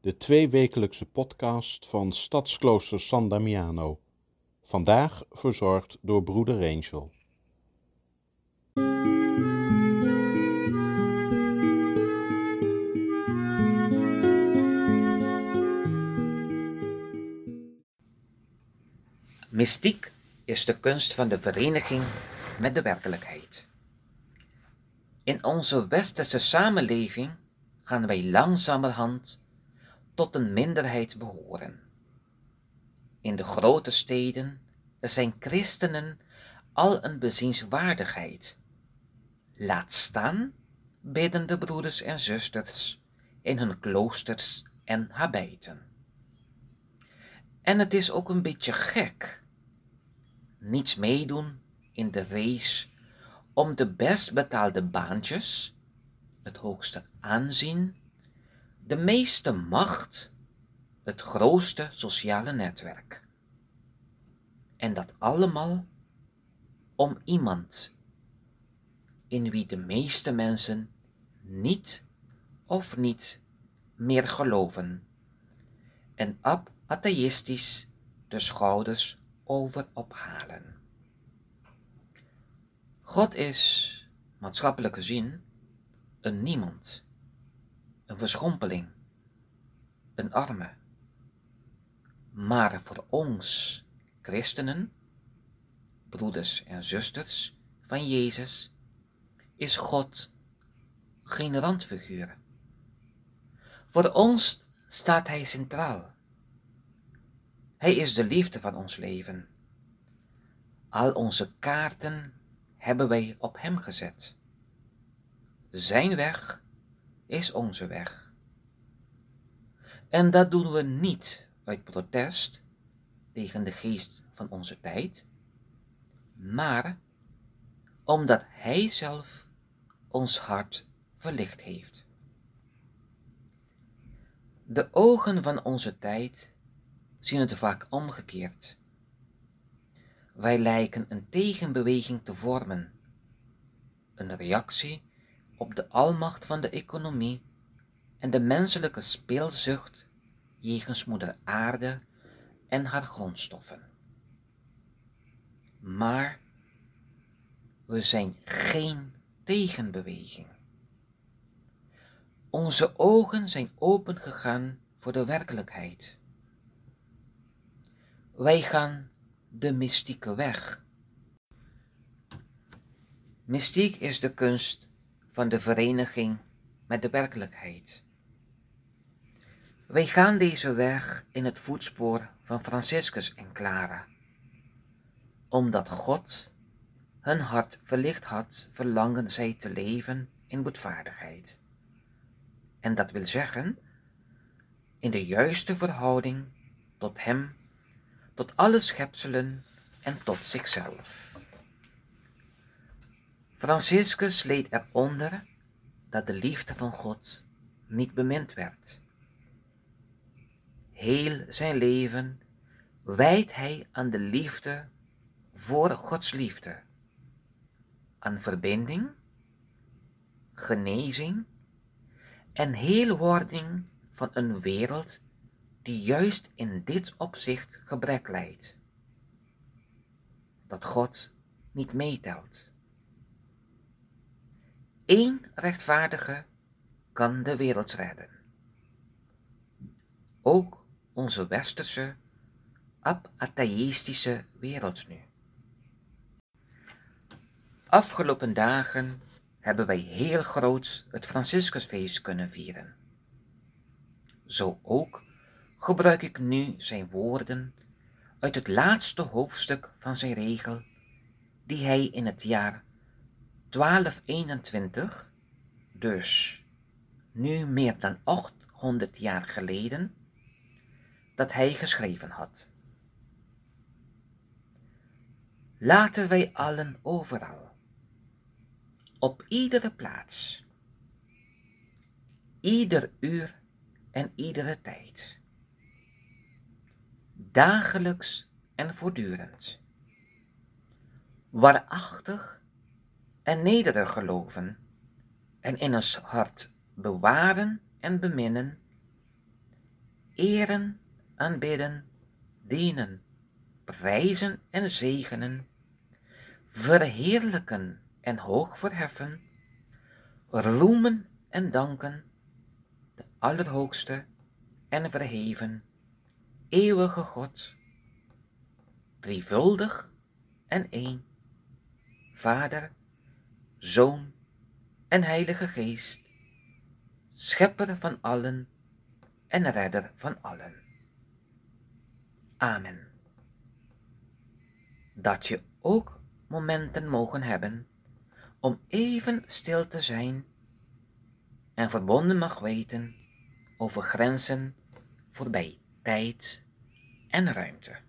de tweewekelijkse podcast van Stadsklooster San Damiano. Vandaag verzorgd door broeder Angel. Mystiek is de kunst van de vereniging met de werkelijkheid. In onze westerse samenleving gaan wij langzamerhand tot een minderheid behoren. In de grote steden zijn christenen al een bezienswaardigheid. Laat staan biddende broeders en zusters in hun kloosters en habijten. En het is ook een beetje gek. Niets meedoen in de race om de best betaalde baantjes, het hoogste aanzien, de meeste macht, het grootste sociale netwerk. En dat allemaal om iemand in wie de meeste mensen niet of niet meer geloven en ab atheïstisch de schouders over ophalen. God is, maatschappelijk gezien, een niemand, een verschompeling, een arme. Maar voor ons, christenen, broeders en zusters van Jezus, is God geen randfiguur. Voor ons staat Hij centraal. Hij is de liefde van ons leven. Al onze kaarten hebben wij op Hem gezet. Zijn weg is onze weg. En dat doen we niet uit protest tegen de geest van onze tijd, maar omdat Hij zelf ons hart verlicht heeft. De ogen van onze tijd zien het vaak omgekeerd. Wij lijken een tegenbeweging te vormen, een reactie op de almacht van de economie en de menselijke speelzucht jegens moeder aarde en haar grondstoffen. Maar we zijn geen tegenbeweging. Onze ogen zijn opengegaan voor de werkelijkheid. Wij gaan de mystieke weg. Mystiek is de kunst van de vereniging met de werkelijkheid. Wij gaan deze weg in het voetspoor van Franciscus en Clara, omdat God hun hart verlicht had, verlangen zij te leven in boetvaardigheid. En dat wil zeggen, in de juiste verhouding tot Hem tot alle schepselen en tot zichzelf. Franciscus leed eronder dat de liefde van God niet bemind werd. Heel zijn leven wijdt hij aan de liefde voor Gods liefde, aan verbinding, genezing en heelwording van een wereld die juist in dit opzicht gebrek leidt. Dat God niet meetelt. Eén rechtvaardige kan de wereld redden. Ook onze westerse, atheïstische wereld nu. Afgelopen dagen hebben wij heel groot het Franciscusfeest kunnen vieren. Zo ook gebruik ik nu zijn woorden uit het laatste hoofdstuk van zijn regel, die hij in het jaar 1221, dus nu meer dan 800 jaar geleden, dat hij geschreven had. laten wij allen overal, op iedere plaats, ieder uur en iedere tijd, dagelijks en voortdurend, waarachtig en nederig geloven en in ons hart bewaren en beminnen, eren, aanbidden, dienen, prijzen en zegenen, verheerlijken en hoog verheffen, roemen en danken, de Allerhoogste en verheven, eeuwige God, drievuldig en één, Vader, Zoon en Heilige Geest, Schepper van allen en Redder van allen. Amen. Dat je ook momenten mogen hebben om even stil te zijn en verbonden mag weten over grenzen voorbij tijd en ruimte.